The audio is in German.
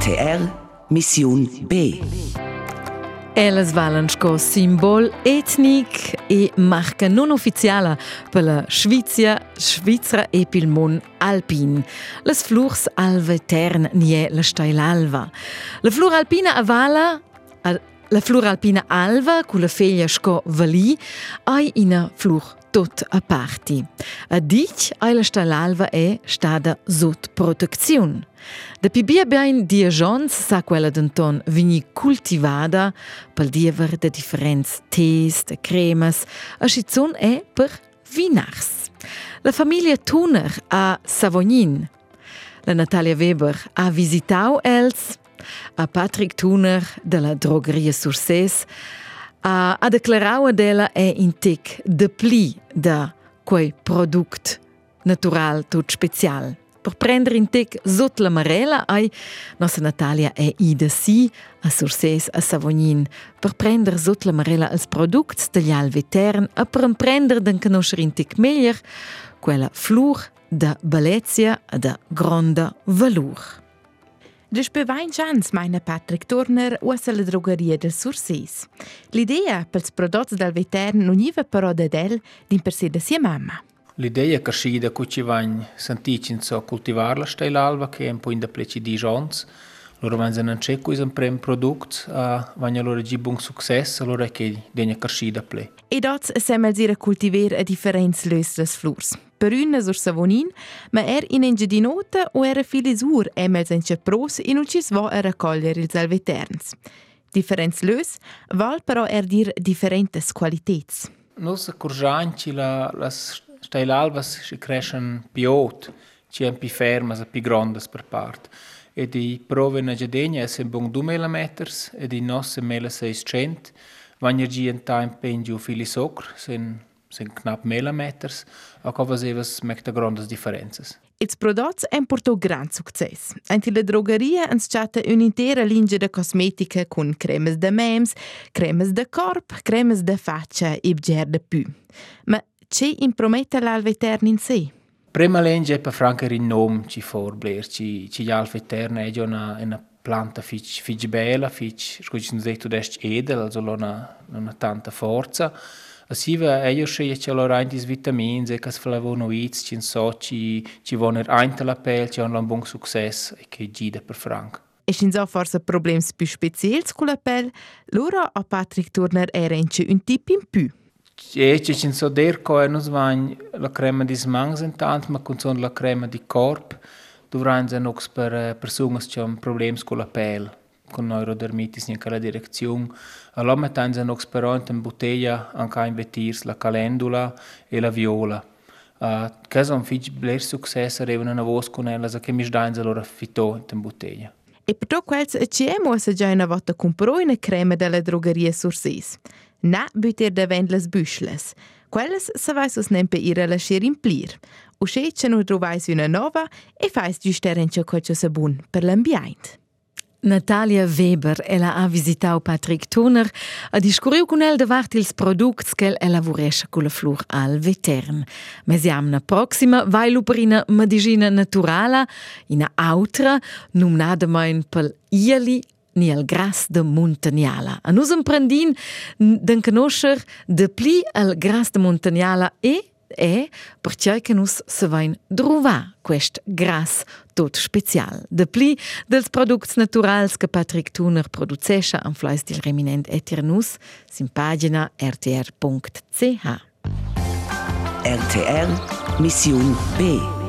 RTR Mission B. Elas valen sco simbol etnic e marca non ufficiala per la Svezia, Svizzera e per il mon alpin. Les flurs alve tern nie la steilalva. La flur alpina avala la flur alpina alva cu la feglia sco vali ai ina flur tot a parti. A dic ai la stalalva è stada sot protezione. Da pibia bein diagions sa quella denton vini cultivada pel diever de differents tees, de cremes, a schizon è per vinars. La famiglia Tuner a Savognin. La Natalia Weber ha visitau els, a Patrick Tuner de la drogeria Surses, a, a declarau dela è in tic de pli da quei product natural tot special. Per prendere in tic sot la marella ai nostra Natalia è ida si a Surses a Savognin per prendere sot la marella als products degli alvetern e per prendere den conoscere in tic meglio quella flur da bellezia e da grande valur. Despe vain chans meine Patrick Turner usa la drogeria del Sursis. L'idea pels prodotti del vetern non iva però da del din per sé da sia mamma. L'idea che si da ci vain senticin so cultivar la steilalva che è un po' in da pleci di jons. Loro non c'è qui un prem product, uh, van allora gi buon successo, allora che degna carsida ple. E dots semmel dire cultivar a differenz lös des flurs. Per una sur Savonin, ma er in engedinota o era filisur emels en pros in un cis va a raccogliere ils alveterns. Differenz lös val però er dir differentes qualitets. Nos accurgianci la, las steilalvas si crescen piot, ci en pi fermas e pi grandes per part. E di prove na gedegna essen bon 2 mm e di nosse mele 600. Vagner gi en time pengiu fili socr, sen sind knapp millimeters, a covas evas mecta grandes differenzas. Ils prodots han portato gran succes. Anche la drogeria ens chatta un'intera linea de cosmetica con cremes de mems, cremes de corp, cremes de faccia e bger de pü. Ma c'è imprometta l'alvetern in sé? Prima legge per franca in nom ci forbler, ci ci l'alvetern è già una, una planta fich fich bella, fich, scusi non detto dest edel, also una una tanta forza. Asiva io sceie che allora ein dis vitamins e cas flavonoids ci so ci ci voner ein la pel han un buon successo e che gide per franc. E sin so forse problems più specials con la pel, loro a Patrick Turner era in un tip in più. E ci cin so der co nos vain la crema di smangs intant, ma con son la crema di corp, dovran se nox per personas che han problems con la pel con neurodermitis in quella direzione. Allora mettiamo in esperante in bottiglia anche in vetirs la calendula e la viola. Uh, che sono figli successo arrivano una voce con ella che mi sdanno allora fitto in bottiglia. E per tutto quel CM se già una volta comprò una crema della drogheria Sursis. Na butter da vend las büschles. Quelles se vai sus nempe ira la scher implir. Se ce nu trovais una nova e fais giusterencio cocio sabun per l'ambiente. Natalia Weber ella ha visitau Patrick Toner a discurriu con el davart ils products che ella lavorescha con la flur al vetern. Mesiam na proxima vai per ina medicina naturala, ina autra, numnada main pel ieli ni al gras de montaniala. A nus emprendin den conoscer de pli al gras de montaniala e e perché che nus se vain drova quest gras tot special. De pli dels products naturals che Patrick Tuner producescha am fleis dil reminent etir nus, sin pagina rtr.ch. RTR Mission B.